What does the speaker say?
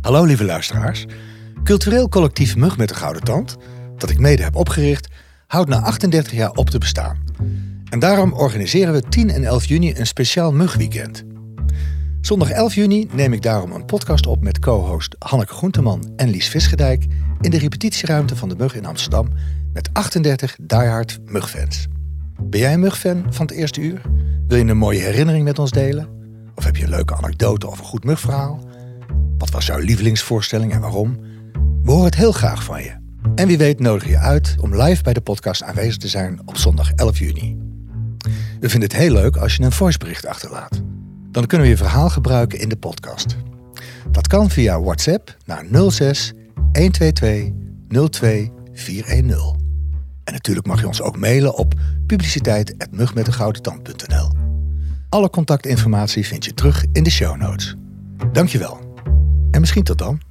Hallo lieve luisteraars. Cultureel collectief Mug met de Gouden Tand, dat ik mede heb opgericht, houdt na 38 jaar op te bestaan. En daarom organiseren we 10 en 11 juni een speciaal Mugweekend. Zondag 11 juni neem ik daarom een podcast op met co-host Hanneke Groenteman en Lies Visgedijk in de repetitieruimte van de Mug in Amsterdam met 38 diehard Mugfans. Ben jij een Mugfan van het eerste uur? Wil je een mooie herinnering met ons delen? Of heb je een leuke anekdote of een goed Mugverhaal? Wat was jouw lievelingsvoorstelling en waarom? We horen het heel graag van je. En wie weet nodig je uit om live bij de podcast aanwezig te zijn op zondag 11 juni. We vinden het heel leuk als je een voicebericht achterlaat. Dan kunnen we je verhaal gebruiken in de podcast. Dat kan via WhatsApp naar 06 122 02 410. En natuurlijk mag je ons ook mailen op publiciteit.mugmetdegoudentand.nl. Alle contactinformatie vind je terug in de show notes. Dankjewel. En misschien tot dan.